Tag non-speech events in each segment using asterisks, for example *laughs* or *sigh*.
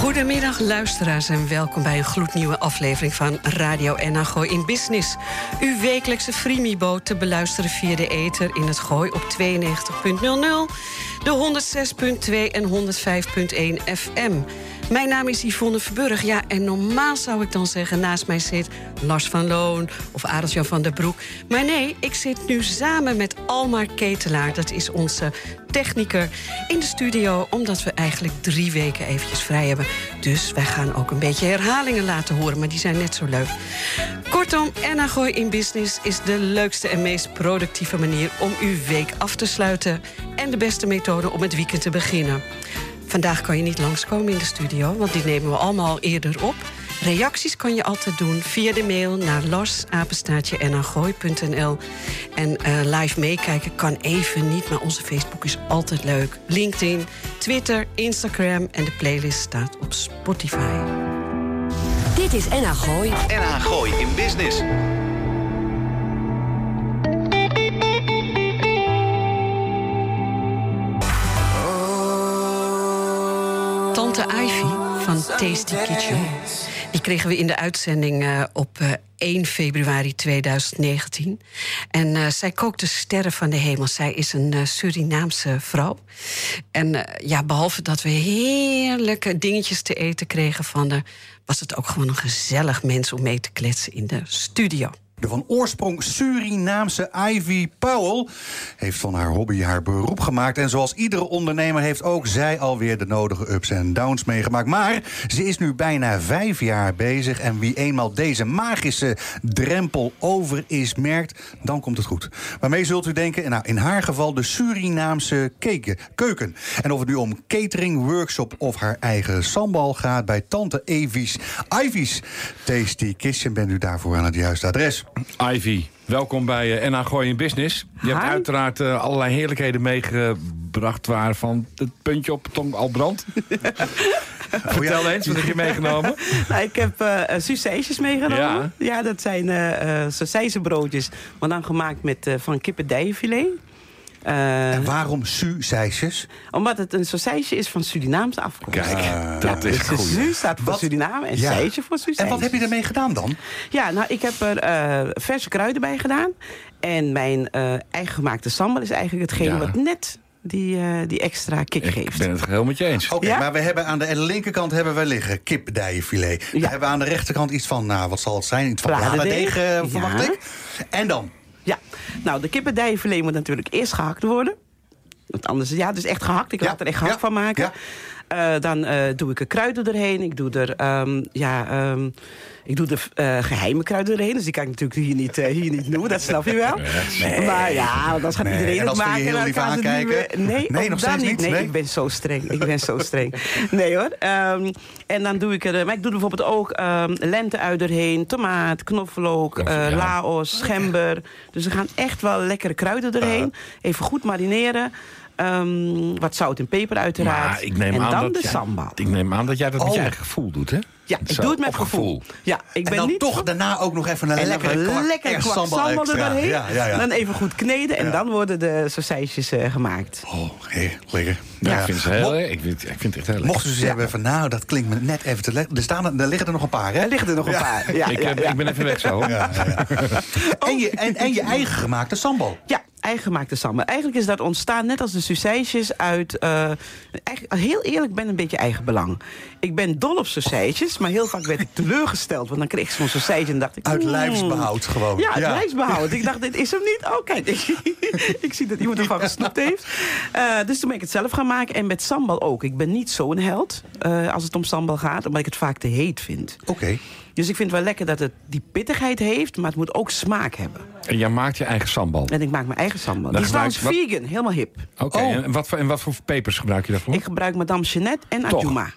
Goedemiddag luisteraars en welkom bij een gloednieuwe aflevering van Radio NH in Business. Uw wekelijkse freemieboot te beluisteren via de ether in het Gooi op 92.00, de 106.2 en 105.1 FM. Mijn naam is Yvonne Verburg. Ja, en normaal zou ik dan zeggen... naast mij zit Lars van Loon of Adeltje van der Broek. Maar nee, ik zit nu samen met Almar Ketelaar. Dat is onze techniker in de studio... omdat we eigenlijk drie weken eventjes vrij hebben. Dus wij gaan ook een beetje herhalingen laten horen... maar die zijn net zo leuk. Kortom, Enna Gooi in Business is de leukste en meest productieve manier... om uw week af te sluiten en de beste methode om het weekend te beginnen. Vandaag kan je niet langskomen in de studio, want die nemen we allemaal eerder op. Reacties kan je altijd doen via de mail naar larsapenstaatje.nl. En uh, live meekijken kan even niet, maar onze Facebook is altijd leuk. LinkedIn, Twitter, Instagram en de playlist staat op Spotify. Dit is NH Gooi. NH Gooi in Business. Ivy van Tasty Kitchen. Die kregen we in de uitzending uh, op uh, 1 februari 2019. En uh, zij kookte sterren van de hemel. Zij is een Surinaamse vrouw. En ja, behalve dat we heerlijke dingetjes te eten kregen van haar... was het ook gewoon een gezellig mens om mee te kletsen in de studio. De van oorsprong Surinaamse Ivy Powell heeft van haar hobby haar beroep gemaakt. En zoals iedere ondernemer heeft ook zij alweer de nodige ups en downs meegemaakt. Maar ze is nu bijna vijf jaar bezig. En wie eenmaal deze magische drempel over is, merkt, dan komt het goed. Waarmee zult u denken? Nou, in haar geval de Surinaamse keken, keuken. En of het nu om catering, workshop of haar eigen sambal gaat bij tante Evi's Ivy's Tasty Kitchen, bent u daarvoor aan het juiste adres. Ivy, welkom bij uh, NH Gooi in Business. Je hebt uiteraard uh, allerlei heerlijkheden meegebracht... waarvan het puntje op tong al brandt. *laughs* Vertel eens, wat heb je meegenomen? *laughs* nou, ik heb uh, meegenomen. Ja. ja, dat zijn uh, maar dan gemaakt met van kippendijenfilet. Uh, en waarom Su-seisjes? Omdat het een sausijsje is van Surinaamse afkomst. Kijk, uh, dat is goed. Su staat voor wat? Suriname en ja. seisje voor Surijs. En wat heb je ermee gedaan dan? Ja, nou, ik heb er uh, verse kruiden bij gedaan. En mijn eigen gemaakte sambal is eigenlijk hetgene ja. wat net die, uh, die extra kick ik geeft. Ik ben het heel met je eens. Oké, okay, ja? maar we hebben aan de linkerkant hebben we liggen kipdijenfilet. Ja. We hebben aan de rechterkant iets van, nou, wat zal het zijn? Iets van bladerdeeg, uh, verwacht ik. En dan? Ja, nou, de kippendijenfilet moet natuurlijk eerst gehakt worden. Want anders, ja, dus echt gehakt. Ik laat er echt gehakt van maken. Uh, dan uh, doe ik er kruiden doorheen. Ik doe er, um, ja, um, ik doe er uh, geheime kruiden doorheen. Dus die kan ik natuurlijk hier niet, hier niet noemen. Dat snap je wel. Nee. Maar ja, dan gaat nee. iedereen het maken. En? Nu, nee, nee nog steeds niet. Nee, nee, ik ben zo streng. Ik ben zo streng. Nee hoor. Um, en dan doe ik er, maar ik doe er bijvoorbeeld ook lenteuit doorheen. Tomaat, knoflook, ja. laos, gember. Dus er gaan echt wel lekkere kruiden doorheen. Even goed marineren. Um, wat zout en peper uiteraard. Maar ik neem en aan dan dat de jij, sambal. Ik neem aan dat jij dat oh. met je eigen gevoel doet, hè? Ja, ik Zo, doe het met gevoel. gevoel. Ja, ik ben en dan niet toch daarna ook nog even een en lekkere kwak, lekker kwak sambal, sambal er doorheen. Ja, ja, ja. Dan even goed kneden en dan worden de sausijsjes uh, gemaakt. Oh, hey, lekker. Ja, ik, vind het heel, ik, vind, ik vind het echt heel lekker. Mochten ze zeggen van nou, dat klinkt me net even te lekker. Er, staan, er liggen er nog een paar, hè? Er liggen er nog een paar, ja. ik, ik ben even weg zo. *laughs* en, je, en, en je eigen gemaakte sambal. Ja, eigen gemaakte sambal. Eigenlijk is dat ontstaan net als de sausijsjes uit... Uh, heel eerlijk, ben een beetje eigen belang. Ik ben dol op sausijsjes, maar heel vaak werd ik *laughs* teleurgesteld. Want dan kreeg ik zo'n sausijsje en dacht ik... Uit lijfsbehoud gewoon. Ja, uit ja. lijfsbehoud. ik *laughs* dacht, dit is hem niet. Oh, kijk, ik *laughs* zie dat iemand ervan gesnoept heeft. Uh, dus toen ben ik het zelf gaan maken. En met sambal ook. Ik ben niet zo'n held uh, als het om sambal gaat. Omdat ik het vaak te heet vind. Oké. Okay. Dus ik vind het wel lekker dat het die pittigheid heeft, maar het moet ook smaak hebben. En jij maakt je eigen sambal? En ik maak mijn eigen sambal. Die is trouwens vegan, helemaal hip. Oké, okay. oh. en, wat voor, en wat voor pepers gebruik je daarvoor? Ik gebruik Madame Jeanette en Adjuma.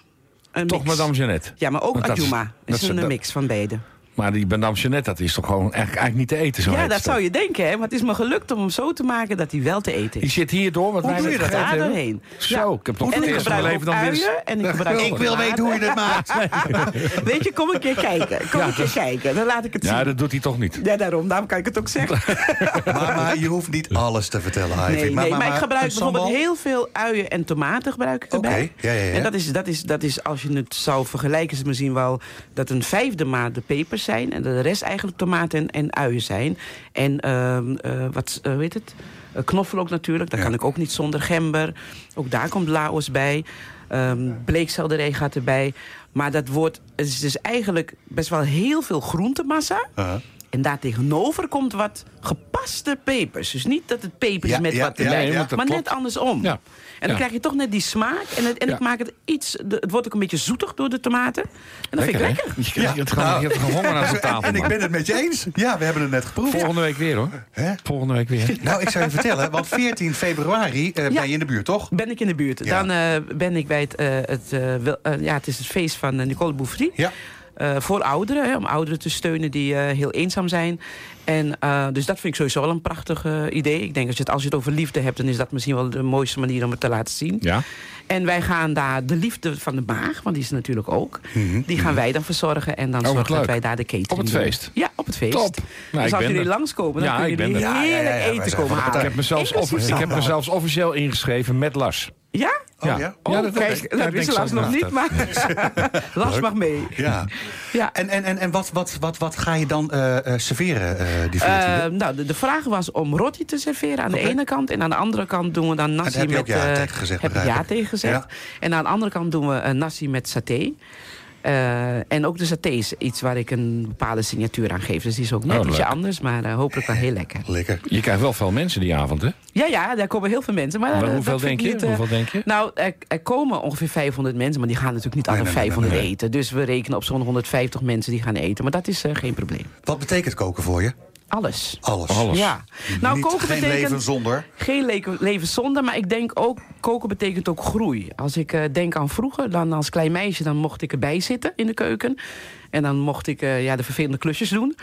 een Toch mix. Madame Jeannette. Ja, maar ook Want dat is- dat een dat- mix van beide. Maar die Madame Jeannette, dat is toch gewoon eigenlijk, eigenlijk niet te eten zo ja, dat het zou je denken, hè? Maar het is me gelukt om hem zo te maken dat hij wel te eten Die is. zit hier door, wat Hoe wij doe je dat? Daar doorheen. Zo, ik heb toch En het leven dan weer... en ik gebruik *laughs* Ik wil weten hoe je dit maakt. *laughs* Weet je, kom een keer kijken. Kom Ja, een keer kijken. Dan laat ik het zien. Ja, dat doet hij toch niet. Ja, daarom. Daarom kan ik het ook zeggen. *laughs* Maar, maar je hoeft niet alles te vertellen, Ivy. Nee, nee, maar, ik gebruik bijvoorbeeld heel veel uien en tomaten gebruik ik Oké, erbij. ja, ja, ja. En dat is, dat, is, dat is, als je het zou vergelijken, is het misschien wel dat een vijfde maat de pepers zijn en de rest eigenlijk tomaten en, en uien zijn. En ehm eh, wat, eh, weet het? Eh, knoflook natuurlijk, dat Ja. kan ik ook niet zonder gember. Ook daar komt laos bij. Ehm bleekselderij gaat erbij. Maar dat wordt, het is dus eigenlijk best wel heel veel groentemassa. En daartegenover komt wat gepaste pepers. Dus niet dat het peper is Ja, met ja, wat erbij, ja, maar net andersom. Ja. En dan Ja. krijg je toch net die smaak. En het, en Ja. het maakt het iets... het wordt ook een beetje zoetig door de tomaten. En dat vind ik lekker. Je krijgt het gewoon, je hebt gewoon honger aan de *laughs* tafel. En ik ben het met je eens. Ja, we hebben het net geproefd. Volgende week weer hoor. Hè? Volgende week weer. Nou, ik zou je vertellen, want 14 februari eh, ben je in de buurt, toch? Ben ik in de buurt. Ja. Dan eh, ben ik bij het... eh, het ja, het is het feest van Nicole Bouffry. Ja. Eh, voor ouderen, hè, om ouderen te steunen die eh, heel eenzaam zijn. En, eh, dus dat vind ik sowieso wel een prachtig idee. Ik denk als je, het, als je het over liefde hebt, dan is dat misschien wel de mooiste manier om het te laten zien. Ja. En wij gaan daar de liefde van de maag, want die is natuurlijk ook. Die gaan wij dan verzorgen en dan Mhm. wat zorgen dat wij daar de catering Op het doen. feest? Ja, op het feest. Top. Nou, dus als jullie er. langskomen, dan Ja, kunnen jullie er. Ja, ja, ja, heerlijk eten komen halen. Ik heb, mezelf Inclusief ik heb sambal. mezelf officieel ingeschreven met Lars. Ja? Oh, ja? Oh, Ja, dat- kijk, dat- dat, dat denk wist ik Lars zo nog niet, maar *laughs* Lars mag mee. Ja. Ja. En, en, en, en wat, wat, wat, wat ga je dan eh, eh, serveren eh, die 14e? Eh, nou, de, de vraag was om roti te serveren aan de ene kant. En aan de andere kant doen we dan nasi heb je met... ook ja eh, tegen gezegd, Heb ik ja tegen gezegd. Ja. En aan de andere kant doen we een nasi met saté. Eh, en ook de saté is iets waar ik een bepaalde signatuur aan geef. Dus die is ook net Oh, ietsje anders, maar eh, hopelijk wel heel lekker. Lekker. Je krijgt wel veel mensen die avond, hè? Ja, ja, daar komen heel veel mensen. Maar, Maar eh, hoeveel denk je? niet, Hoeveel denk je? Nou, er, er komen ongeveer 500 mensen, maar die gaan natuurlijk niet Nee, alle nee, nee, 500 nee, nee. eten. Dus we rekenen op zo'n 150 mensen die gaan eten. Maar dat is eh, geen probleem. Wat betekent koken voor je? Alles. Alles. Alles. Ja. Nou, Niet, koken geen betekent... leven zonder. Geen le- leven zonder, maar ik denk ook, koken betekent ook groei. Als ik eh, denk aan vroeger, dan als klein meisje, dan mocht ik erbij zitten in de keuken. En dan mocht ik eh, ja, de vervelende klusjes doen.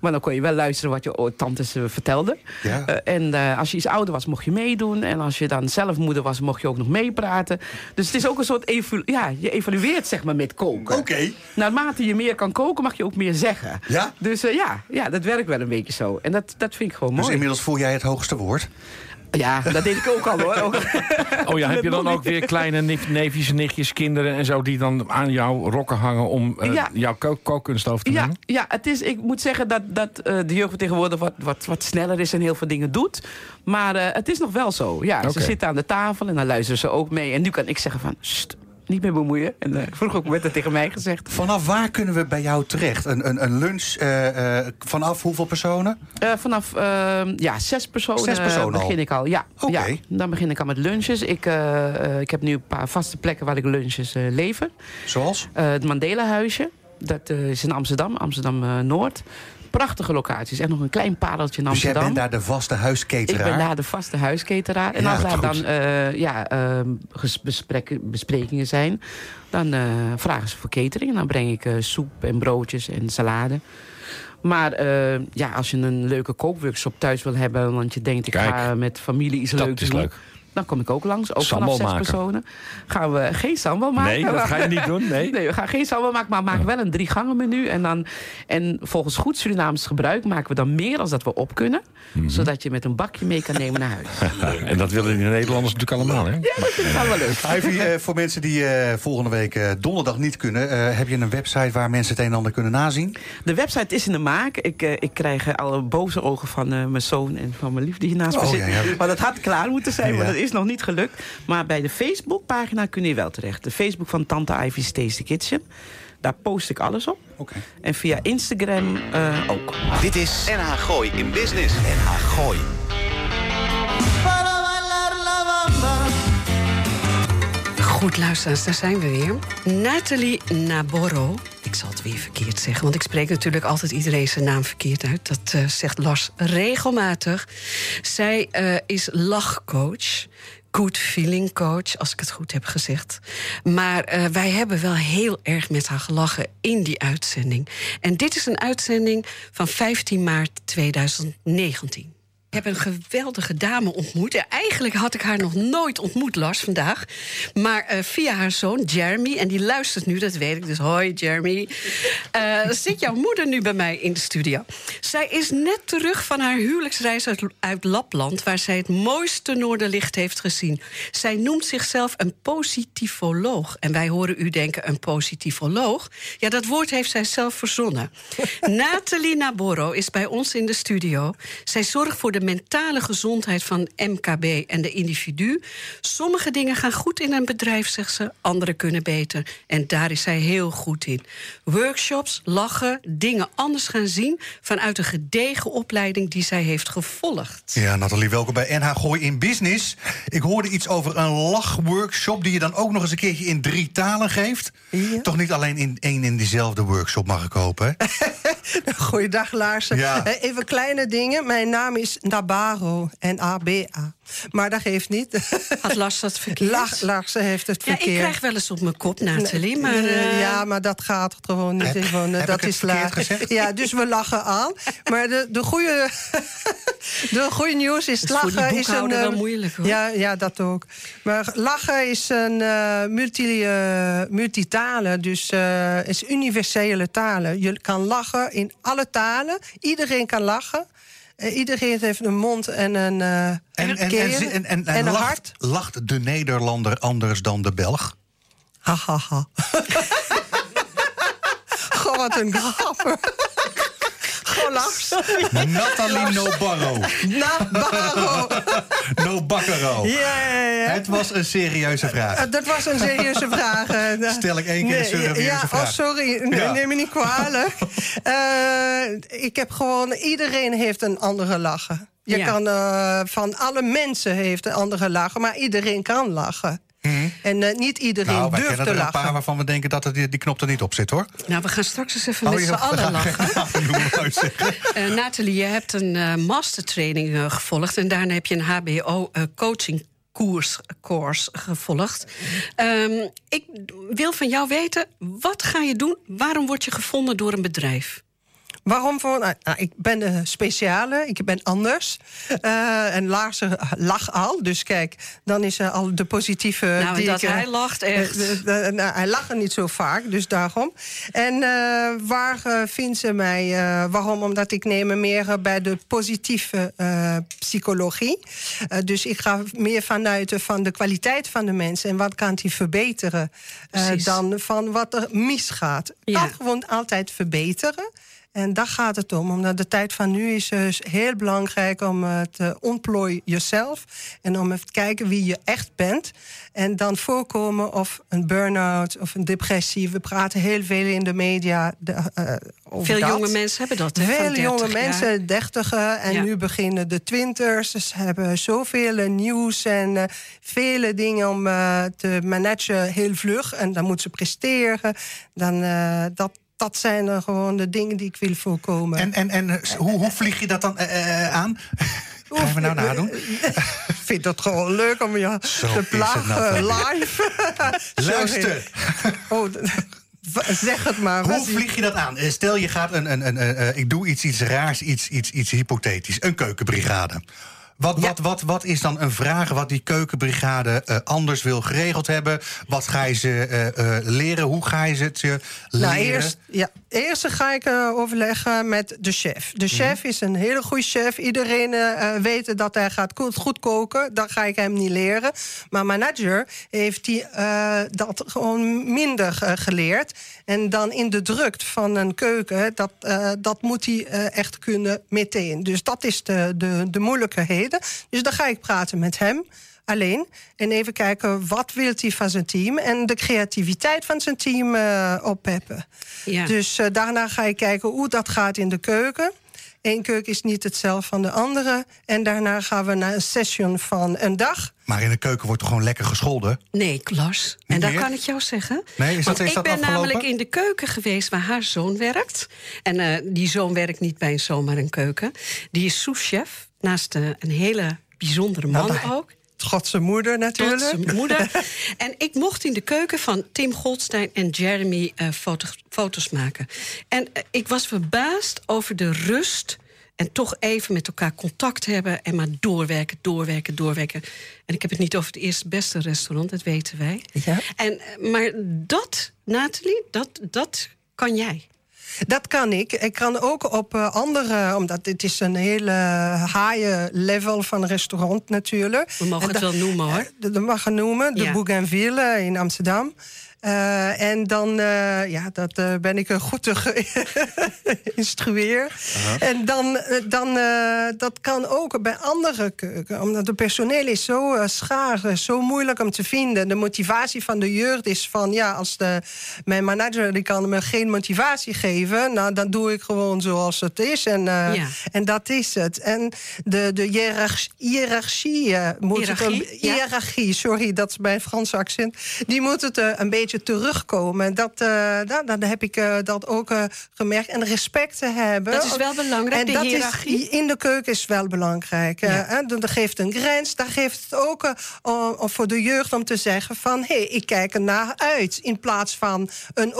Maar dan kon je wel luisteren wat je tantes eh, vertelden. Ja. Eh, en als je iets ouder was, mocht je meedoen. En als je dan zelf moeder was, mocht je ook nog meepraten. Dus het is ook een soort, evalu- ja, je evalueert zeg maar met koken. Oké. Naarmate je meer kan koken, mag je ook meer zeggen. Ja? Dus ja, ja, dat werkt wel een beetje zo. En dat, dat vind ik gewoon Dus mooi. inmiddels voel jij het hoogste woord? Ja, dat deed ik ook al hoor. Ook- *laughs* Oh ja, heb je dan ook weer kleine neefjes, nichtjes, kinderen en zo... die dan aan jouw rokken hangen om eh, Ja. jouw kook- kookkunst over te Ja, nemen? ja het is, ik moet zeggen dat, dat eh, de jeugd tegenwoordig wat, wat, wat sneller is en heel veel dingen doet. Maar eh, het is nog wel zo. Ja. Ze zitten aan de tafel en dan luisteren ze ook mee. En nu kan ik zeggen van, "Sst, niet meer bemoeien. En eh, vroeger ook werd het tegen mij gezegd. Vanaf waar kunnen we bij jou terecht? Een, een, een lunch eh, eh, vanaf hoeveel personen? Vanaf eh, ja, zes personen, Zes personen begin al? ik al. Ja, ja, dan begin ik al met lunches. Ik, ik heb nu een paar vaste plekken waar ik lunches lever. Zoals? Het Mandela-huisje. Dat is in Amsterdam, Amsterdam-Noord. Prachtige locaties. Echt nog een klein pareltje in Dus jij Amsterdam. bent daar de vaste ik huisketeraar? ben daar de vaste huisketeraar. En Ja, als daar dan eh, ja, eh, bespreken- besprekingen zijn... dan eh, vragen ze voor catering. En dan breng ik eh, soep en broodjes en salade. Maar ja, als je een leuke kookworkshop thuis wil hebben... want je denkt, ik Kijk, ga met familie iets dat leuks is doen... leuk. Dan kom ik ook langs. Ook Sambal vanaf zes maken. personen. Gaan we geen sambal maken. Nee, dat ga je niet doen, nee. *laughs* Nee, we gaan geen sambal maken, maar we maken wel een drie gangen menu. En, dan, en volgens goed Surinaams gebruik maken we dan meer als dat we op kunnen. Mhm. Zodat je met een bakje mee kan nemen naar *laughs* huis. *laughs* En dat willen die Nederlanders natuurlijk allemaal, hè? Ja, dat vind ik wel leuk. Ivy, eh, voor mensen die eh, volgende week eh, donderdag niet kunnen... eh, heb je een website waar mensen het een en ander kunnen nazien? De website is in de maak. Ik, eh, ik krijg eh, al boze ogen van eh, mijn zoon en van mijn lief die hiernaast Oh, zit. ja, ja. Maar dat had klaar moeten zijn, is nog niet gelukt. Maar bij de Facebookpagina kun je wel terecht. De Facebook van Tante Ivy's Tasty Kitchen. Daar post ik alles op. Oké. En via Instagram eh, ook. Dit is NH Gooi in Business. NH Gooi. Goed, luisteraars, daar zijn we weer. Nathalie Naborro. Ik zal het weer verkeerd zeggen, want ik spreek natuurlijk altijd iedereen zijn naam verkeerd uit. Dat eh, zegt Lars regelmatig. Zij eh, is lachcoach, good feeling coach, als ik het goed heb gezegd. Maar uh, wij hebben wel heel erg met haar gelachen in die uitzending. En dit is een uitzending van 15 maart 2019. Ik heb een geweldige dame ontmoet. Eigenlijk had ik haar nog nooit ontmoet, Lars, vandaag. Maar uh, via haar zoon, Jeremy, en die luistert nu, dat weet ik. Dus hoi, Jeremy. Uh, zit jouw moeder nu bij mij in de studio. Zij is net terug van haar huwelijksreis uit, uit Lapland... waar zij het mooiste noorderlicht heeft gezien. Zij noemt zichzelf een positivoloog. En wij horen u denken, een positivoloog? Ja, dat woord heeft zij zelf verzonnen. *laughs* Nathalie Naborro is bij ons in de studio. Zij zorgt voor de mentale gezondheid van MKB en de individu. Sommige dingen gaan goed in een bedrijf, zegt ze, andere kunnen beter. En daar is zij heel goed in. Workshops, lachen, dingen anders gaan zien vanuit een gedegen opleiding die zij heeft gevolgd. Ja, Nathalie, welkom bij NH Gooi in Business. Ik hoorde iets over een lachworkshop die je dan ook nog eens een keertje in drie talen geeft. Toch niet alleen in één in diezelfde workshop mag ik hopen. *laughs* Goeiedag, Laarsen. Ja. Eh, even kleine dingen. Mijn naam is Nabaro, N-A-B-A. Maar dat geeft niet. Had Lars dat verkeerd? Lars, Lars heeft het verkeerd. Ja, ik krijg wel eens op mijn kop, Nathalie. Maar, uh... Ja, maar dat gaat gewoon niet. Heb, gewoon, heb dat is laag. Ja, dus we lachen aan. Maar de, de, goede, *laughs* de goede nieuws is... lachen voor is een. wel moeilijk hoor. Ja, ja, dat ook. Maar lachen is een uh, multi, uh, multitalen. Dus uh, is universele talen. Je kan lachen in alle talen. Iedereen kan lachen. Uh, iedereen heeft een mond en een uh, en, en, en, en, hart. Lacht de Nederlander anders dan de Belg? Hahaha. Ha, ha. *laughs* Goh, wat een grap. Nathalie Nobarro. Nabarro. *laughs* Nobaccaro. Ja, ja, ja. Het was een serieuze vraag. Uh, dat was een serieuze vraag. *laughs* Uh, Stel ik één keer een serieuze ja, vraag. Oh, sorry. Nee, Neem me niet kwalijk. Uh, *laughs* ik heb gewoon... Iedereen heeft een andere lachen. Je ja. kan uh, van alle mensen heeft een andere lachen, maar iedereen kan lachen. En uh, niet iedereen nou, durft te lachen. er een paar waarvan we denken dat die, die knop er niet op zit, hoor. Nou, we gaan straks eens even oh, met z'n allen *laughs* lachen. uh, *laughs* Nathalie, je hebt een uh, mastertraining uh, gevolgd... en daarna heb je een HBO-coaching koers course gevolgd. Um, ik wil van jou weten, wat ga je doen? Waarom word je gevonden door een bedrijf? Waarom voor? Nou, nou, ik ben een speciale, ik ben anders. Uh, en Lars lag al, dus kijk, dan is er al de positieve... Nou, die dat ik, hij lacht echt. Nou, hij lacht niet zo vaak, dus daarom. En waar vinden ze mij? waarom? Omdat ik neem meer bij de positieve psychologie. dus ik ga meer vanuit van de kwaliteit van de mensen... en wat kan die verbeteren dan van wat er misgaat. Ja. Dat gewoon altijd verbeteren. En daar gaat het om. Omdat de tijd van nu is dus heel belangrijk om uh, te ontplooien jezelf. En om even te kijken wie je echt bent. En dan voorkomen of een burn-out of een depressie. We praten heel veel in de media de, uh, over Veel dat. jonge mensen hebben dat. Veel jonge mensen, dertigen. En ja. nu beginnen de twinters. Dus ze hebben zoveel nieuws en uh, vele dingen om te managen heel vlug. En dan moeten ze presteren. Dan, dat, dat zijn dan gewoon de dingen die ik wil voorkomen. En, en, en hoe, hoe vlieg je dat dan uh, aan? *laughs* Gaan we nou nadoen? Ik vind dat gewoon leuk om je te plagen live. *laughs* Luister. oh, *laughs* zeg het maar. Hoe vlieg je dat aan? Stel je gaat een, een, een, een ik doe iets, iets raars, iets, iets, iets hypothetisch. Een keukenbrigade. Wat, wat, wat, wat is dan een vraag wat die keukenbrigade uh, anders wil geregeld hebben? Wat ga je ze uh, uh, leren? Hoe ga je het je leren? Nou, eerst, ja, eerst ga ik overleggen met de chef. De chef mm. is een hele goede chef. Iedereen weet dat hij gaat goed, goed koken. Dat ga ik hem niet leren. Maar manager heeft die, dat gewoon minder geleerd. En dan in de druk van een keuken, dat, dat moet hij echt kunnen meteen. Dus dat is de, de, de moeilijkheid. Dus dan ga ik praten met hem alleen. En even kijken wat wil hij van zijn team. En de creativiteit van zijn team uh, oppeppen. Ja. Dus uh, daarna ga ik kijken hoe dat gaat in de keuken. Eén keuken is niet hetzelfde van de andere. En daarna gaan we naar een session van een dag. Maar in de keuken wordt toch gewoon lekker gescholden? Nee, Klas. En dat kan ik jou zeggen. Nee, is dat, Want is ik dat ben namelijk in de keuken geweest waar haar zoon werkt. En uh, die zoon werkt niet bij een zomaar een keuken. Die is souschef. Naast uh, een hele bijzondere man nou, ook. Trotse moeder natuurlijk. Trotse moeder. *laughs* en ik mocht in de keuken van Tim Goldstein en Jeremy uh, foto's, foto's maken. En uh, ik was verbaasd over de rust en toch even met elkaar contact hebben en maar doorwerken, doorwerken, doorwerken. En ik heb het niet over het eerste beste restaurant, dat weten wij. Ja. En, maar dat, Nathalie, dat, dat kan jij. Dat kan ik. Ik kan ook op uh, andere, omdat dit is een hele high level van restaurant natuurlijk. We mogen het wel noemen hoor. Dat mag je noemen, de ja. Bougainville in Amsterdam. Uh, en dan uh, ja, dat, uh, ben ik een goede *laughs* instrueer. -huh. En dan, dan dat kan ook bij andere keuken. Omdat het personeel is zo schaars, zo moeilijk om te vinden. De motivatie van de jeugd is van... ja, als de, mijn manager die kan me geen motivatie geven... nou, dan doe ik gewoon zoals het is. En, ja. en dat is het. En de, de hiërarchie... hiërarchie, moet hiërarchie, het, hiërarchie, sorry, dat is mijn Franse accent. Die moet het een beetje terugkomen. Dat, uh, dat, dan heb ik uh, dat ook uh, gemerkt. En respect te hebben. Dat is wel belangrijk, en de dat hiërarchie. Is, in de keuken is wel belangrijk. Ja. dat geeft een grens. Daar geeft het ook voor de jeugd om te zeggen van... hé, hey, ik kijk er naar uit. In plaats van een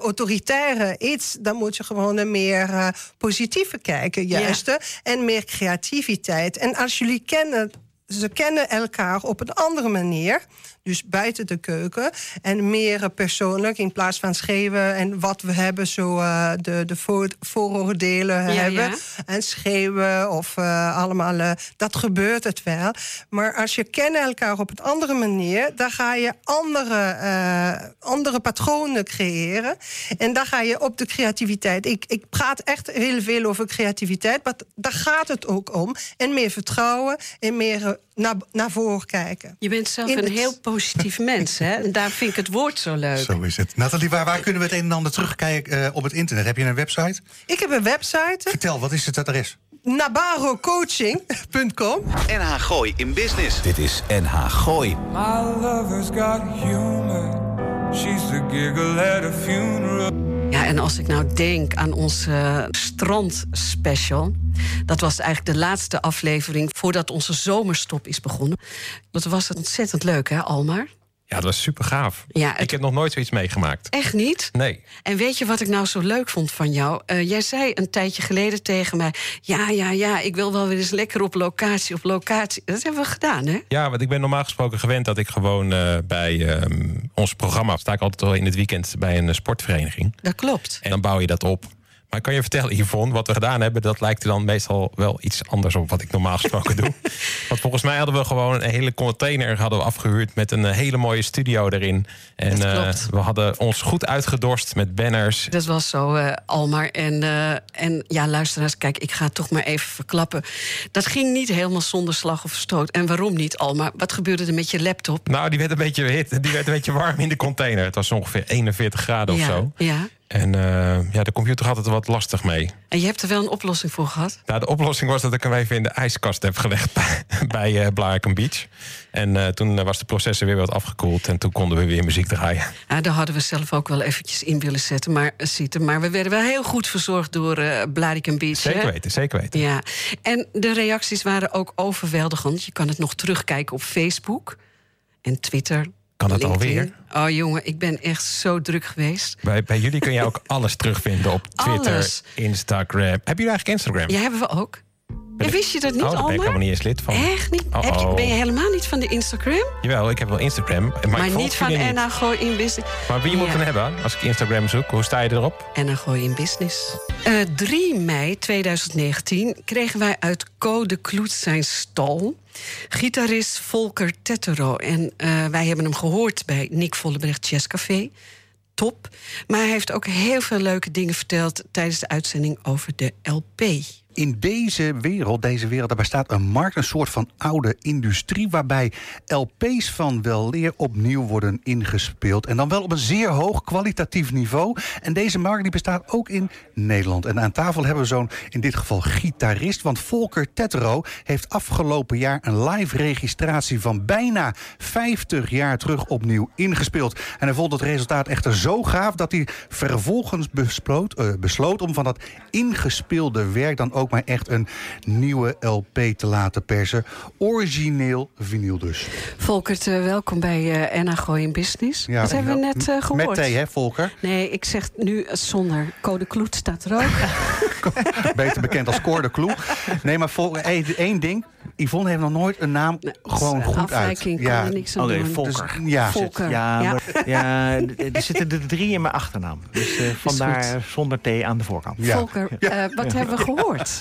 autoritaire iets... dan moet je gewoon een meer positieve kijken, juist. Ja. En meer creativiteit. En als jullie kennen ze kennen elkaar op een andere manier. Dus buiten de keuken. En meer persoonlijk in plaats van schreeuwen. En wat we hebben, zo uh, de, de voor, vooroordelen ja, hebben. Ja. En schreeuwen of uh, allemaal. Uh, dat gebeurt het wel. Maar als je kennen elkaar op een andere manier. dan ga je andere, andere patronen creëren. En dan ga je op de creativiteit. Ik, ik praat echt heel veel over creativiteit. Maar daar gaat het ook om. En meer vertrouwen en meer naar, naar voren kijken. Je bent zelf In een heel positief *laughs* mens, hè? En daar vind ik het woord zo leuk. Zo is het. Nathalie, waar, waar kunnen we het een en ander terugkijken uh, op het internet? Heb je een website? Ik heb een website. Vertel, wat is het adres? nabarocoaching.com NH Gooi in Business. Dit is NH Gooi. My lover's got humor. She's the giggle at a funeral. Ja, en als ik nou denk aan onze strandspecial... dat was eigenlijk de laatste aflevering voordat onze zomerstop is begonnen. Dat was ontzettend leuk, hè, Almar? Ja, dat was super gaaf. Ja, het... Ik heb nog nooit zoiets meegemaakt. Echt niet? Nee. En weet je wat ik nou zo leuk vond van jou? Uh, jij zei een tijdje geleden tegen mij... ja, ja, ja, ik wil wel weer eens lekker op locatie, op locatie. Dat hebben we gedaan, hè? Ja, want ik ben normaal gesproken gewend dat ik gewoon uh, bij uh, ons programma... sta ik altijd wel in het weekend bij een sportvereniging. Dat klopt. En dan bouw je dat op. Maar kan je vertellen, Yvonne, wat we gedaan hebben... dat lijkt er dan meestal wel iets anders op wat ik normaal gesproken doe. *laughs* Want volgens mij hadden we gewoon een hele container hadden we afgehuurd... met een hele mooie studio erin. En uh, we hadden ons goed uitgedorst met banners. Dat was zo, uh, Almar. En, uh, en ja, luisteraars, kijk, ik ga het toch maar even verklappen. Dat ging niet helemaal zonder slag of stoot. En waarom niet, Almar? Wat gebeurde er met je laptop? Nou, die werd een beetje hit. Die werd een beetje warm in de container. Het was ongeveer 41 graden ja, of zo. Ja. En uh, ja, de computer had het er wat lastig mee. En je hebt er wel een oplossing voor gehad? Nou, de oplossing was dat ik hem even in de ijskast heb gelegd bij, *laughs* bij uh, Blarikum Beach. En uh, toen was de processor weer wat afgekoeld en toen konden we weer muziek draaien. Ja, daar hadden we zelf ook wel eventjes in willen zetten, maar, zitten. Maar we werden wel heel goed verzorgd door uh, Blarikum Beach. Zeker hè? weten, zeker weten. Ja. En de reacties waren ook overweldigend. Je kan het nog terugkijken op Facebook en Twitter. Kan het alweer? Oh jongen, ik ben echt zo druk geweest. Bij, bij jullie kun je ook *laughs* alles terugvinden op Twitter, alles. Instagram. Hebben jullie eigenlijk Instagram? Ja, hebben we ook. En wist je dat niet, oh, daar ben ik helemaal niet eens lid van. Echt niet? Oh, heb je, ben je helemaal niet van de Instagram? Jawel, ik heb wel Instagram. Maar, ik niet van Enna Gooi in Business. Maar wie moet Ja. ik dan hebben als ik Instagram zoek? Hoe sta je erop? Enna Gooi in Business. Eh 3 mei 2019 kregen wij uit Code Kloet zijn stal... gitarist Volker Tettero. En eh, wij hebben hem gehoord bij Nick Vollebrecht Jazzcafé. Top. Maar hij heeft ook heel veel leuke dingen verteld... tijdens de uitzending over de LP. In deze wereld, deze wereld, daar bestaat een markt, een soort van oude industrie, waarbij LP's van wel leer opnieuw worden ingespeeld. En dan wel op een zeer hoog kwalitatief niveau. En deze markt die bestaat ook in Nederland. En aan tafel hebben we zo'n, in dit geval, gitarist. Want Volker Tettero heeft afgelopen jaar een live registratie van bijna 50 jaar terug opnieuw ingespeeld. En hij vond het resultaat echter zo gaaf dat hij vervolgens besloot, uh, besloot om van dat ingespeelde werk dan ook ook maar echt een nieuwe LP te laten persen. Origineel vinyl dus. Volkert, uh, welkom bij uh, Enna Gooi in Business. Ja, dat hebben we net uh, gehoord. Met thee, hè, Volker? Nee, ik zeg nu zonder. Code Kloet staat er ook. *laughs* Beter bekend als Code Kloe. Nee, maar Volker, één ding. Yvonne heeft nog nooit een naam nee, gewoon goed uit. Ja, kan niks aan oh, Volker. Dus, ja, Volker. Ja, ja. Maar, ja, er zitten er drie in mijn achternaam. Dus uh, vandaar zonder T aan de voorkant. Ja. Volker, uh, wat hebben we gehoord?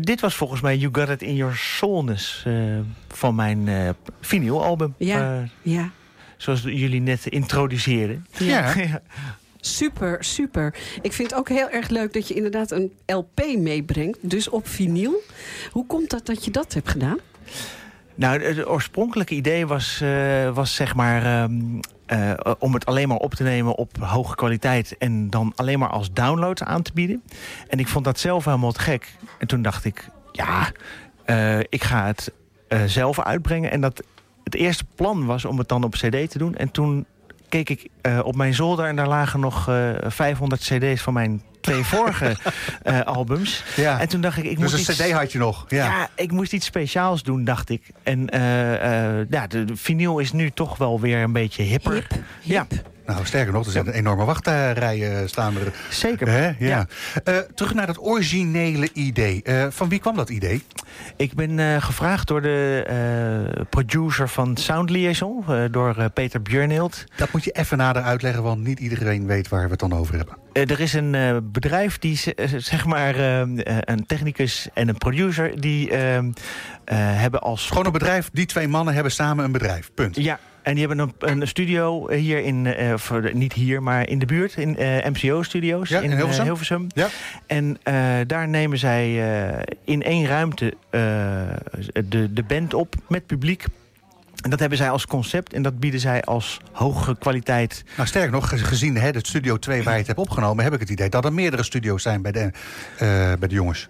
Dit was volgens mij You Got It In Your Soulness uh, van mijn uh, vinylalbum. Ja, ja. Zoals jullie net introduceerden. Ja. *laughs* ja. Super, super. Ik vind het ook heel erg leuk dat je inderdaad een LP meebrengt. Dus op vinyl. Hoe komt dat dat je dat hebt gedaan? Nou, het oorspronkelijke idee was, uh, was zeg maar... Um, uh, om het alleen maar op te nemen op hoge kwaliteit... en dan alleen maar als download aan te bieden. En ik vond dat zelf helemaal gek. En toen dacht ik, ja, uh, ik ga het zelf uitbrengen. En dat het eerste plan was om het dan op cd te doen. En toen keek ik op mijn zolder en daar lagen nog uh, 500 cd's van mijn twee vorige uh, *laughs* albums. Ja. En toen dacht ik... ik dus moest een iets, cd had je nog? Ja. ja, ik moest iets speciaals doen, dacht ik. En ja, de, de vinyl is nu toch wel weer een beetje hipper. Hip, hip. Ja. Nou, sterker nog, er zijn enorme wachtrijen staan er. Zeker. Hè? Ja. ja. Uh, terug naar dat originele idee. Uh, van wie kwam dat idee? Ik ben uh, gevraagd door de producer van Sound Liaison, door Peter Björnhild. Dat moet je even nader uitleggen, want niet iedereen weet waar we het dan over hebben. er is een bedrijf die, zeg maar, een technicus en een producer, die hebben als... Gewoon een bedrijf, die twee mannen hebben samen een bedrijf, punt. Ja, en die hebben een, een studio hier in, uh, voor, niet hier, maar in de buurt, in uh, MCO-studio's ja, in, in Hilversum. Hilversum. Ja. En daar nemen zij in één ruimte de, de band op met publiek. En dat hebben zij als concept en dat bieden zij als hoge kwaliteit. Nou, sterker nog, gezien hè, de Studio 2 waar je het hebt opgenomen... heb ik het idee dat er meerdere studio's zijn bij de, bij de jongens.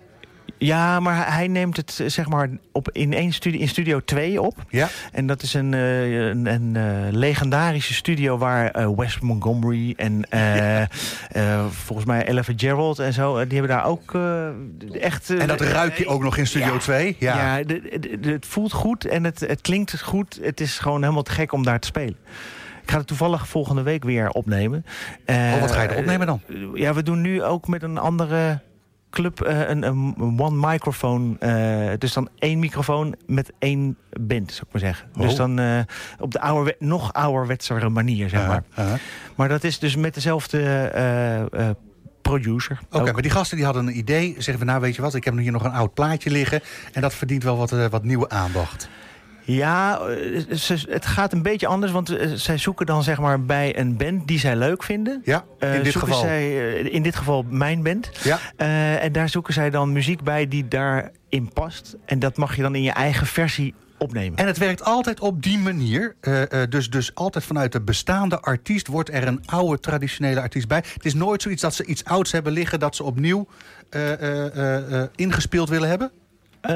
Ja, maar hij neemt het zeg maar op in één studio in Studio 2 op. Ja. En dat is een, uh, een, een uh, legendarische studio waar uh, Wes Montgomery en ja. volgens mij Ella Gerald en zo, die hebben daar ook echt. en dat ruik je ook nog in Studio ja, 2? Ja, ja de, de, de, het voelt goed en het, het klinkt goed. Het is gewoon helemaal te gek om daar te spelen. Ik ga het toevallig volgende week weer opnemen. oh, wat ga je er opnemen dan? ja, we doen nu ook met een andere club uh, een, een one microfoon. Uh, dus dan één microfoon met één band, zou ik maar zeggen. Oh. Dus dan uh, op de ouderwe nog ouderwetsere manier, zeg maar. -huh. Maar dat is dus met dezelfde producer. Oké, okay, maar die gasten die hadden een idee. Zeggen we, nou weet je wat, ik heb hier nog een oud plaatje liggen. En dat verdient wel wat, wat nieuwe aandacht. Ja, het gaat een beetje anders, want zij zoeken dan zeg maar bij een band die zij leuk vinden. Ja, in dit geval. Zij, in dit geval mijn band. Ja. Uh, en daar zoeken zij dan muziek bij die daarin past. En dat mag je dan in je eigen versie opnemen. En het werkt altijd op die manier. Uh, dus, dus altijd vanuit de bestaande artiest wordt er een oude traditionele artiest bij. Het is nooit zoiets dat ze iets ouds hebben liggen dat ze opnieuw ingespeeld willen hebben. Uh,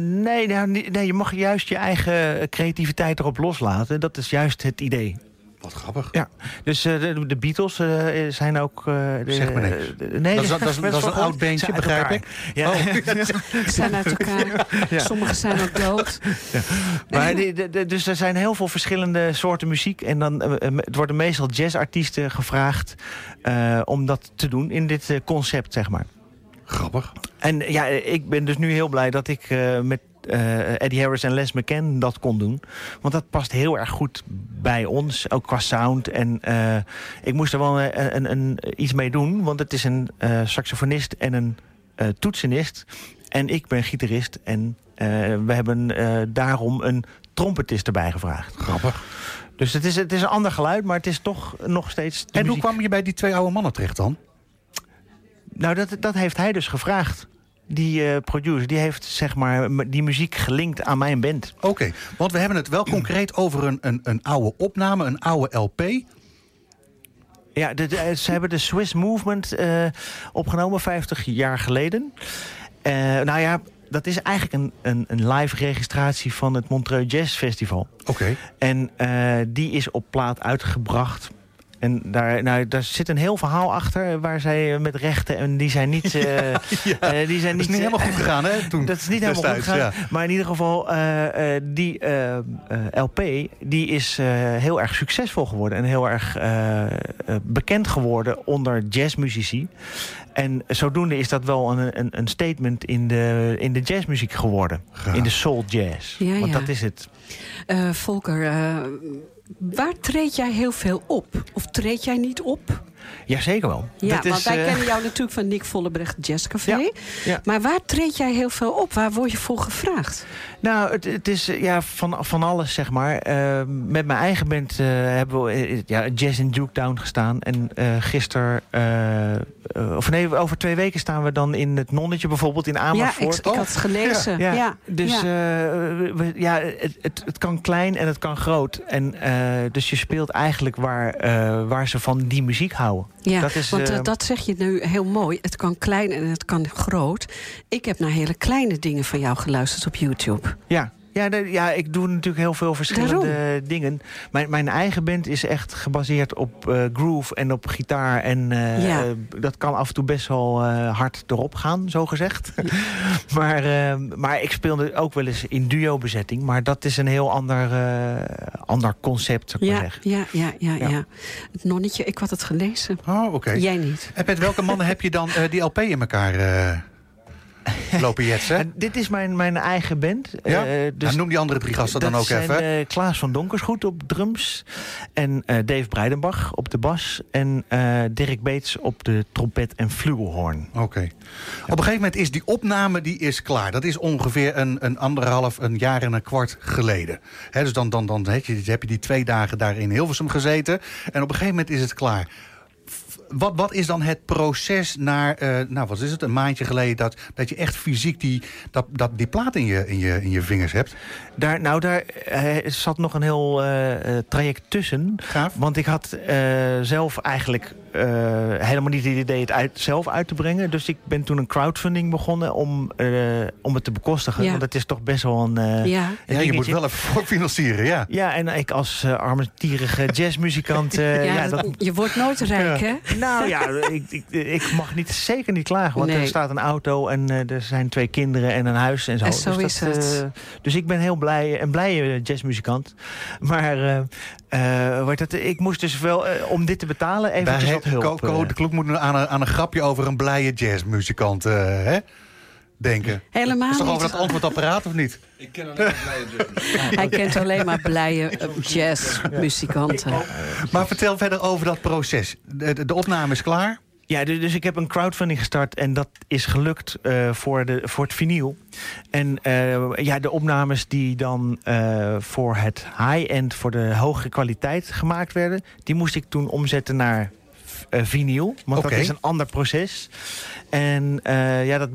nee, nou, nee, je mag juist je eigen creativiteit erop loslaten. Dat is juist het idee. Wat grappig. Ja, dus uh, de, de, Beatles uh, zijn ook... Zeg maar niks. nee, dat is, dat is, dat is een oud beentje, begrijp ik. Ja. Oh. *laughs* Ze zijn uit elkaar. Ja. Sommigen zijn ook dood. Ja. Maar die, de, de, dus er zijn heel veel verschillende soorten muziek. En dan het worden meestal jazzartiesten gevraagd om dat te doen in dit concept, zeg maar. Grappig. En ja, ik ben dus nu heel blij dat ik uh, met uh, Eddie Harris en Les McCann dat kon doen. Want dat past heel erg goed bij ons, ook qua sound. En uh, ik moest er wel een, een, een, iets mee doen, want het is een saxofonist en een toetsenist. En ik ben gitarist en we hebben daarom een trompetist erbij gevraagd. Grappig. Dus het is, het is een ander geluid, maar het is toch nog steeds... En muziek. hoe kwam je bij die twee oude mannen terecht dan? Nou, dat, dat heeft hij dus gevraagd. Die uh, producer, die heeft zeg maar die muziek gelinkt aan mijn band. Oké, okay, want we hebben het wel concreet over een, een, een oude opname, een oude LP. Ja, de, de, ze hebben de Swiss Movement uh, opgenomen 50 jaar geleden. Uh, nou ja, dat is eigenlijk een, een, een live registratie van het Montreux Jazz Festival. Oké. Okay. En die is op plaat uitgebracht En daar, nou, daar zit een heel verhaal achter waar zij eh, met rechten en die zijn niet. *laughs* eh, eh, die zijn Dat is niet helemaal goed gegaan, hè? Toen, dat is niet helemaal goed gegaan. Maar in ieder geval, eh, eh, die eh, eh, LP die is eh, heel erg succesvol geworden. En heel erg eh, eh, bekend geworden onder jazzmuzici. En zodoende is dat wel een, een, een statement in de, in de jazzmuziek geworden. In de soul jazz. Ja, Want ja. dat is het. Eh, Volker, eh, waar treed jij heel veel op? Of treed jij niet op? Jazeker wel. Ja, want is, wij eh, kennen jou natuurlijk van Nick Vollebrecht Jazzcafé. Ja, ja. Maar waar treed jij heel veel op? Waar word je voor gevraagd? Nou, het, het is eh, ja, van, van alles, zeg maar. Eh, met mijn eigen band eh, hebben we eh, ja, Jazz in Duketown gestaan. En eh gisteren, of nee, over twee weken staan we dan in het Nonnetje bijvoorbeeld in Ja, Amersfoort. ik, ik had het gelezen. Ja, ja, Dus ja. we- ja, het, het, het kan klein en het kan groot. En, dus je speelt eigenlijk waar, waar ze van die muziek houden. Ja, dat is, want eh, eh, dat zeg je nu heel mooi. Het kan klein en het kan groot. Ik heb naar hele kleine dingen van jou geluisterd op YouTube. Ja. Ja, ja, ik doe natuurlijk heel veel verschillende dingen. Mijn, mijn eigen band is echt gebaseerd op eh, groove en op gitaar. En eh, Ja. eh, dat kan af en toe best wel hard erop gaan, zo gezegd. *laughs* maar, maar ik speelde ook wel eens in duo-bezetting. Maar dat is een heel ander, ander concept, zou ik maar Ja, zeggen. ja, ja, ja, Ja. Het nonnetje, ik had het gelezen. Oh, oké. Jij niet. En met welke mannen *laughs* heb je dan die LP in elkaar *laughs* lopen jetsen? En dit is mijn, mijn eigen band. Ja? Eh, Nou, noem die andere drie gasten dan ook zijn, even. eh, Klaas van Donkersgoed op drums. En eh, Dave Breidenbach op de bas. En eh, Dirk Beets op de trompet en flugelhoorn. Oké. Op een gegeven moment is die opname die is klaar. Dat is ongeveer een, een anderhalf, een jaar en een kwart geleden. Dus dan, dan, dan heb, je, heb je die twee dagen daar in Hilversum gezeten. En op een gegeven moment is het klaar. Wat, wat is dan het proces naar, eh, nou wat is het, een maandje geleden... dat, dat je echt fysiek die, dat, dat, die plaat in je, in, je, in je vingers hebt? Daar, nou, daar eh, zat nog een heel eh, traject tussen. Want ik had zelf eigenlijk helemaal niet het idee het uit, zelf uit te brengen. Dus ik ben toen een crowdfunding begonnen om, eh, om het te bekostigen. Ja. Want het is toch best wel een, eh, Ja. een Ja, je moet wel even voor financieren, ja. Ja, en ik als eh armetierige jazzmuzikant... eh, *laughs* ja, ja, dat- je wordt nooit rijk, Ja. hè? *laughs* Nou ja, ik, ik, ik mag niet, zeker niet klagen. Want Nee. er staat een auto en eh, er zijn twee kinderen en een huis en zo. En zo dus is dat, het. eh, dus ik ben heel blij, een blije jazzmuzikant. Maar eh, eh, heet dat, ik moest dus wel, eh, om dit te betalen, Daar wat he- hulp. Ko- Ko eh. de Kloek moet aan een, aan een grapje over een blije jazzmuzikant eh, hè? denken. Helemaal is toch over dat antwoordapparaat of niet? Ik ken alleen maar blije Hij kent alleen maar blije jazzmuzikanten. Maar vertel verder over dat proces. De, de, de opname is klaar. Ja, du- dus ik heb een crowdfunding gestart en dat is gelukt eh, voor, de, voor het vinyl. En eh, ja, de opnames die dan eh, voor het high-end, voor de hogere kwaliteit gemaakt werden, die moest ik toen omzetten naar vinyl. Want dat is een ander proces. En eh, ja, dat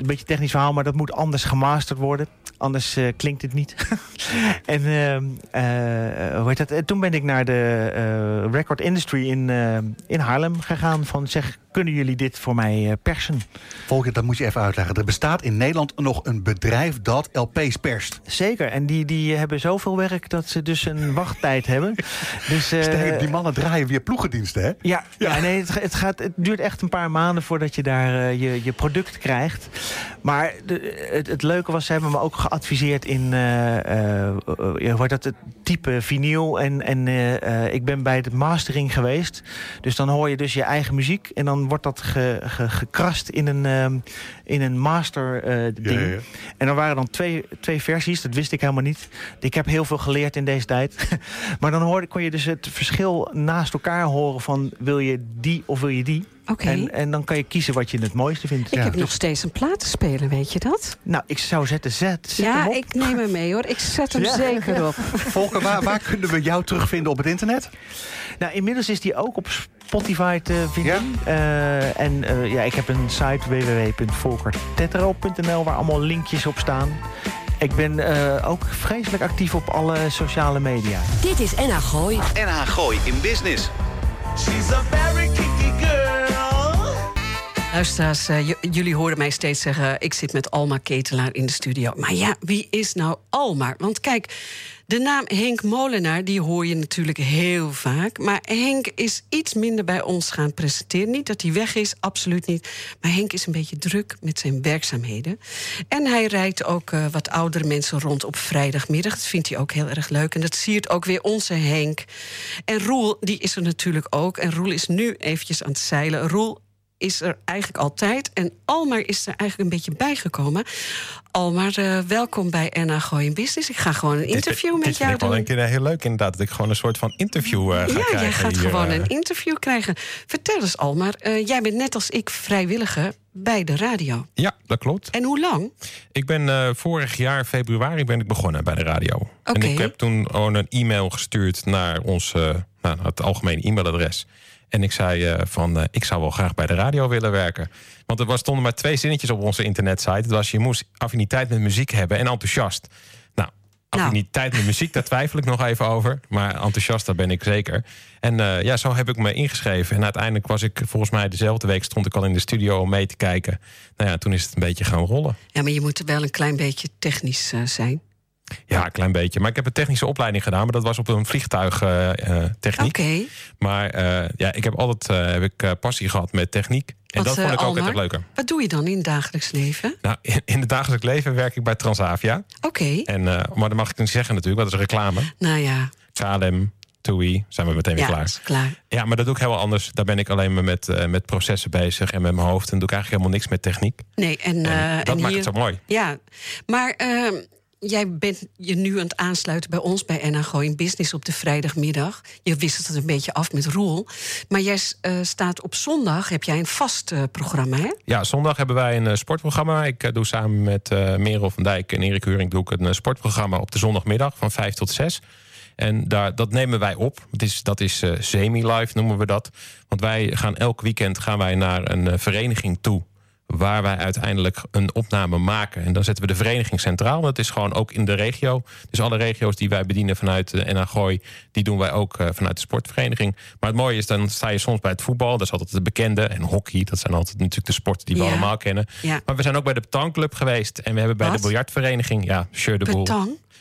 een beetje technisch verhaal, maar dat moet anders gemasterd worden. Anders eh, klinkt het niet. *laughs* en ehm, eh, hoe heet dat? En toen ben ik naar de eh, record industry in, eh, in Haarlem gegaan. Van zeg, kunnen jullie dit voor mij eh, persen? Volker, dat moet je even uitleggen. Er bestaat in Nederland nog een bedrijf dat LP's perst. Zeker. En die, die hebben zoveel werk dat ze dus een *laughs* wachttijd hebben. Dus, eh, Sterk, die mannen draaien weer ploegendiensten, hè? Ja, ja. nee, het, het, gaat, het duurt echt een paar maanden voordat je daar eh, je, je product krijgt. Maar de, het, het leuke was, ze hebben me ook geadviseerd in eh, eh, eh, ja, hoe heet dat, het type vinyl. En, en eh, eh, ik ben bij de mastering geweest. Dus dan hoor je dus je eigen muziek. En dan wordt dat ge, ge- gekrast in een, in een master eh, ding. Ja, ja. En er waren dan twee, twee versies, dat wist ik helemaal niet. Ik heb heel veel geleerd in deze tijd. *laughs* maar dan hoorde, kon je dus het verschil naast elkaar horen van wil je die of wil je die. En, en dan kan je kiezen wat je het mooiste vindt. Ik heb nog steeds een plaat te spelen, weet je dat? Nou, ik zou zetten, zet, zet ja, hem op. ik neem hem mee hoor. Ik zet hem Ja. zeker op. *laughs* Volker, waar, waar kunnen we jou terugvinden op het internet? Nou, inmiddels is die ook op Spotify te vinden. Eh, en eh, ja, ik heb een site www.volkertetro.nl waar allemaal linkjes op staan. Ik ben eh, ook vreselijk actief op alle sociale media. Dit is NH Gooi. NH Gooi in Business. She's a. Luisteraars, uh, jullie horen mij steeds zeggen... ik zit met Alma Ketelaar in de studio. Maar ja, wie is nou Alma? Want kijk, de naam Henk Molenaar, die hoor je natuurlijk heel vaak. Maar Henk is iets minder bij ons gaan presenteren. Niet dat hij weg is, absoluut niet. Maar Henk is een beetje druk met zijn werkzaamheden. En hij rijdt ook uh, wat oudere mensen rond op vrijdagmiddag. Dat vindt hij ook heel erg leuk. En dat siert ook weer onze Henk. En Roel, die is er natuurlijk ook. En Roel is nu eventjes aan het zeilen. Roel, is er eigenlijk altijd. En Almar is er eigenlijk een beetje bijgekomen. Almar, uh, welkom bij Erna Gooi Business. Ik ga gewoon een interview met jou doen. Is wel een heel leuk inderdaad... dat ik gewoon een soort van interview uh, ga ja, krijgen. Ja, jij gaat hier, gewoon een interview krijgen. Vertel eens, Almar. jij bent net als ik vrijwilliger bij de radio. Ja, dat klopt. En hoe lang? Ik ben vorig jaar februari ben ik begonnen bij de radio. Okay. En ik heb toen gewoon een e-mail gestuurd naar ons... nou, het algemene e-mailadres... En ik zei uh, van, uh, ik zou wel graag bij de radio willen werken. Want er was, stonden maar twee zinnetjes op onze internetsite. Het was, je moest affiniteit met muziek hebben en enthousiast. Nou, affiniteit met muziek, daar twijfel ik nog even over. Maar enthousiast, daar ben ik zeker. En uh, ja, zo heb ik me ingeschreven. En uiteindelijk was ik, volgens mij dezelfde week... stond ik al in de studio om mee te kijken. Nou ja, toen is het een beetje gaan rollen. Ja, maar je moet wel een klein beetje technisch zijn. Ja, een klein beetje. Maar ik heb een technische opleiding gedaan, maar dat was op een vliegtuigtechniek. Uh, Oké. Maar uh, ja, ik heb altijd uh, heb ik, passie gehad met techniek. En Wat, dat vond ik ook altijd leuker. Wat doe je dan in het dagelijks leven? Nou, *laughs* in, in het dagelijks leven werk ik bij Transavia. Oké. Okay. En Maar dat mag ik niet zeggen natuurlijk, want dat is reclame. Nou ja. KLM, TUI, zijn we meteen weer ja, klaar. klaar. Ja, maar dat doe ik heel anders. Daar ben ik alleen maar met, uh, met processen bezig en met mijn hoofd. En doe ik eigenlijk helemaal niks met techniek. Nee, en, en uh, dat en maakt hier, het zo mooi. Ja, maar uh, jij bent je nu aan het aansluiten bij ons bij NH in Business op de vrijdagmiddag. Je wisselt het een beetje af met Roel. Maar jij uh, staat op zondag, heb jij een vast uh, programma, hè? Ja, zondag hebben wij een uh, sportprogramma. Ik doe samen met Merel van Dijk en Erik Huring doe ik een sportprogramma op de zondagmiddag van 5 tot 6. En daar, dat nemen wij op. Het is, dat is semi-live, noemen we dat. Want wij gaan elk weekend gaan wij naar een vereniging toe waar wij uiteindelijk een opname maken. En dan zetten we de vereniging centraal. Dat is gewoon ook in de regio. Dus alle regio's die wij bedienen vanuit de NH die doen wij ook uh, vanuit de sportvereniging. Maar het mooie is, dan sta je soms bij het voetbal. Dat is altijd de bekende. En hockey, dat zijn altijd natuurlijk de sporten die we Ja. allemaal kennen. Ja. Maar we zijn ook bij de betanclub geweest. En we hebben bij Wat? de biljartvereniging... Ja, Sjeur de Boel.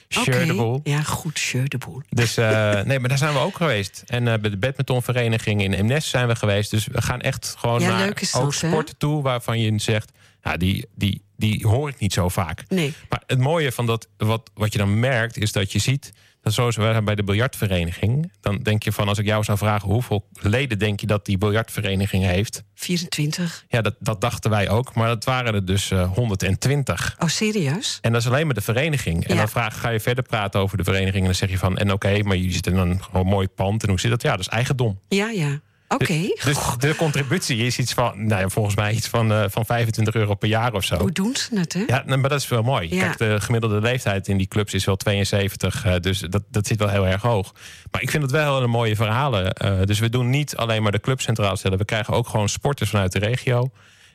Petang? Sjeur de Oké. Boel. Ja, goed, Sjeur de Boel. Dus eh, *laughs* nee, maar daar zijn we ook geweest. En eh, bij de badmintonvereniging in Emnes zijn we geweest. Dus we gaan echt gewoon Ja, naar ook dat, hè? sporten toe... waarvan je zegt, ja, die, die, die hoor ik niet zo vaak. Nee. Maar het mooie van dat, wat, wat je dan merkt, is dat je ziet... dat zoals we bij de biljartvereniging... dan denk je van, als ik jou zou vragen... hoeveel leden denk je dat die biljartvereniging heeft? 24. Ja, dat, dat dachten wij ook. Maar dat waren er dus eh, 120. Oh, serieus? En dat is alleen maar de vereniging. En Ja. dan vraag, ga je verder praten over de vereniging... en dan zeg je van, en oké, maar jullie zitten in een gewoon mooi pand... en hoe zit dat? Ja, dat is eigendom. Ja, ja. Oké. Dus de contributie is iets van, nou ja, volgens mij iets van, eh, van 25 euro per jaar of zo. Hoe doen ze het, hè? Ja, nou, maar dat is wel mooi. Ja. Kijk, de gemiddelde leeftijd in die clubs is wel 72. eh, dus dat, dat zit wel heel erg hoog. Maar ik vind het wel hele mooie verhalen. eh, dus we doen niet alleen maar de club centraal stellen. We krijgen ook gewoon sporters vanuit de regio.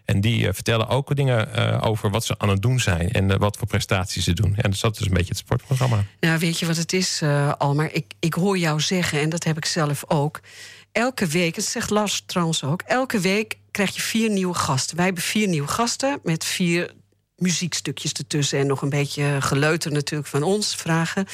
En die vertellen ook dingen over wat ze aan het doen zijn. En wat voor prestaties ze doen. En dus dat is een beetje het sportprogramma. Nou, weet je wat het is, Almar? Ik, ik hoor jou zeggen, en dat heb ik zelf ook. Elke week, dat zegt Lars trouwens ook... elke week krijg je vier nieuwe gasten. Wij hebben vier nieuwe gasten met vier muziekstukjes ertussen... en nog een beetje geleuter natuurlijk van ons vragen.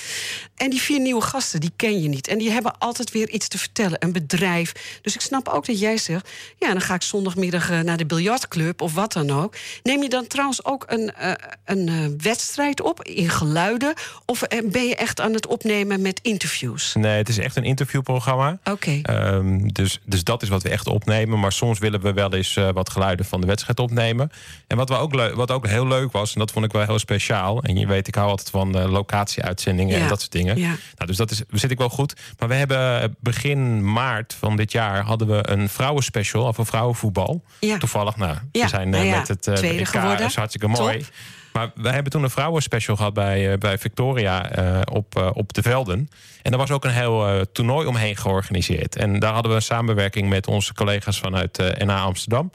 En die vier nieuwe gasten, die ken je niet. En die hebben altijd weer iets te vertellen, een bedrijf. Dus ik snap ook dat jij zegt... ja, dan ga ik zondagmiddag eh, naar de biljartclub of wat dan ook. Neem je dan trouwens ook een, eh, een eh, wedstrijd op in geluiden... of ben je echt aan het opnemen met interviews? Nee, het is echt een interviewprogramma. Oké. Ehm, dus, dus dat is wat we echt opnemen. Maar soms willen we wel eens wat geluiden van de wedstrijd opnemen. En wat, we ook wat ook heel leuk was, en dat vond ik wel heel speciaal. En je weet, ik hou altijd van eh, locatieuitzendingen Ja. en dat soort dingen. Ja. Nou, dus dat is, zit ik wel goed. Maar we hebben eh, begin maart van dit jaar hadden we een vrouwenspecial over vrouwenvoetbal. Ja. Toevallig, nou, Ja, we zijn eh, nou met het tweede EK, geworden. dat is hartstikke mooi. Top. Maar we hebben toen een vrouwenspecial gehad bij, bij Victoria op, op de Velden. En daar was ook een heel toernooi omheen georganiseerd. En daar hadden we een samenwerking met onze collega's vanuit NA Amsterdam.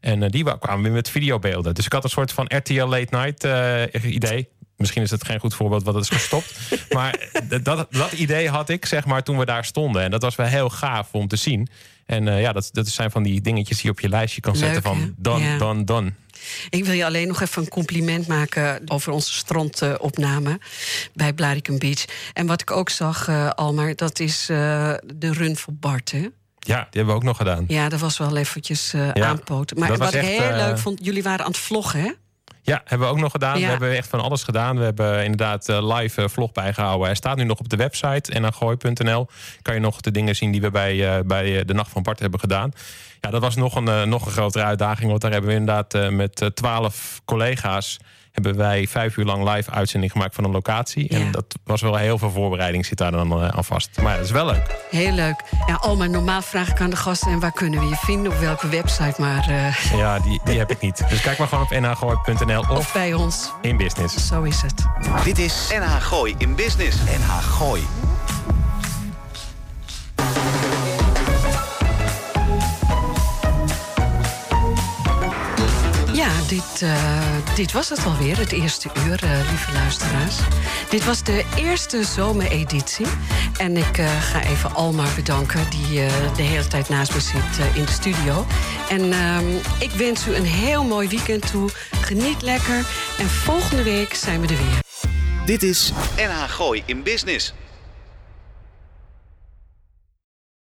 En eh, die wa- kwamen weer met videobeelden. Dus ik had een soort van RTL Late Night eh, idee. Misschien is het geen goed voorbeeld, wat het is gestopt. *laughs* maar d- dat, dat idee had ik, zeg maar, toen we daar stonden. En dat was wel heel gaaf om te zien. En ja, dat, dat zijn van die dingetjes die je op je lijstje kan zetten van dan, ja. dan, dan. Ik wil je alleen nog even een compliment maken over onze strandopname bij Blaricum Beach. En wat ik ook zag, uh, Almar, dat is uh, de run voor Bart. Hè? Ja, die hebben we ook nog gedaan. Ja, dat was wel eventjes uh, ja, aanpoten. Maar wat ik heel leuk vond, jullie waren aan het vloggen, hè? Ja, hebben we ook nog gedaan. We hebben echt van alles gedaan. We hebben inderdaad live vlog bijgehouden. Hij staat nu nog op de website enagooi.nl. Kan je nog de dingen zien die we bij, bij de Nacht van Bart hebben gedaan. Ja, dat was nog een, nog een grotere uitdaging. Want daar hebben we inderdaad met twaalf collega's hebben wij vijf uur lang live uitzending gemaakt van een locatie. En dat was wel heel veel voorbereiding zit daar dan aan vast. Maar ja, dat is wel leuk. Heel leuk. Ja, Alma, normaal vraag ik aan de gasten... en waar kunnen we je vinden, op welke website, maar... Uh... Ja, die, die heb ik niet. Dus kijk maar gewoon op nhgooi.nl of, of bij ons. In Business. Zo is het. Dit is NH Gooi in Business. NH Gooi. Dit, uh, dit was het alweer, het eerste uur, uh, lieve luisteraars. Dit was de eerste zomereditie. En ik uh, ga even Almar bedanken, die de hele tijd naast me zit in de studio. En ehm, ik wens u een heel mooi weekend toe. Geniet lekker. En volgende week zijn we er weer. Dit is NH Gooi in Business.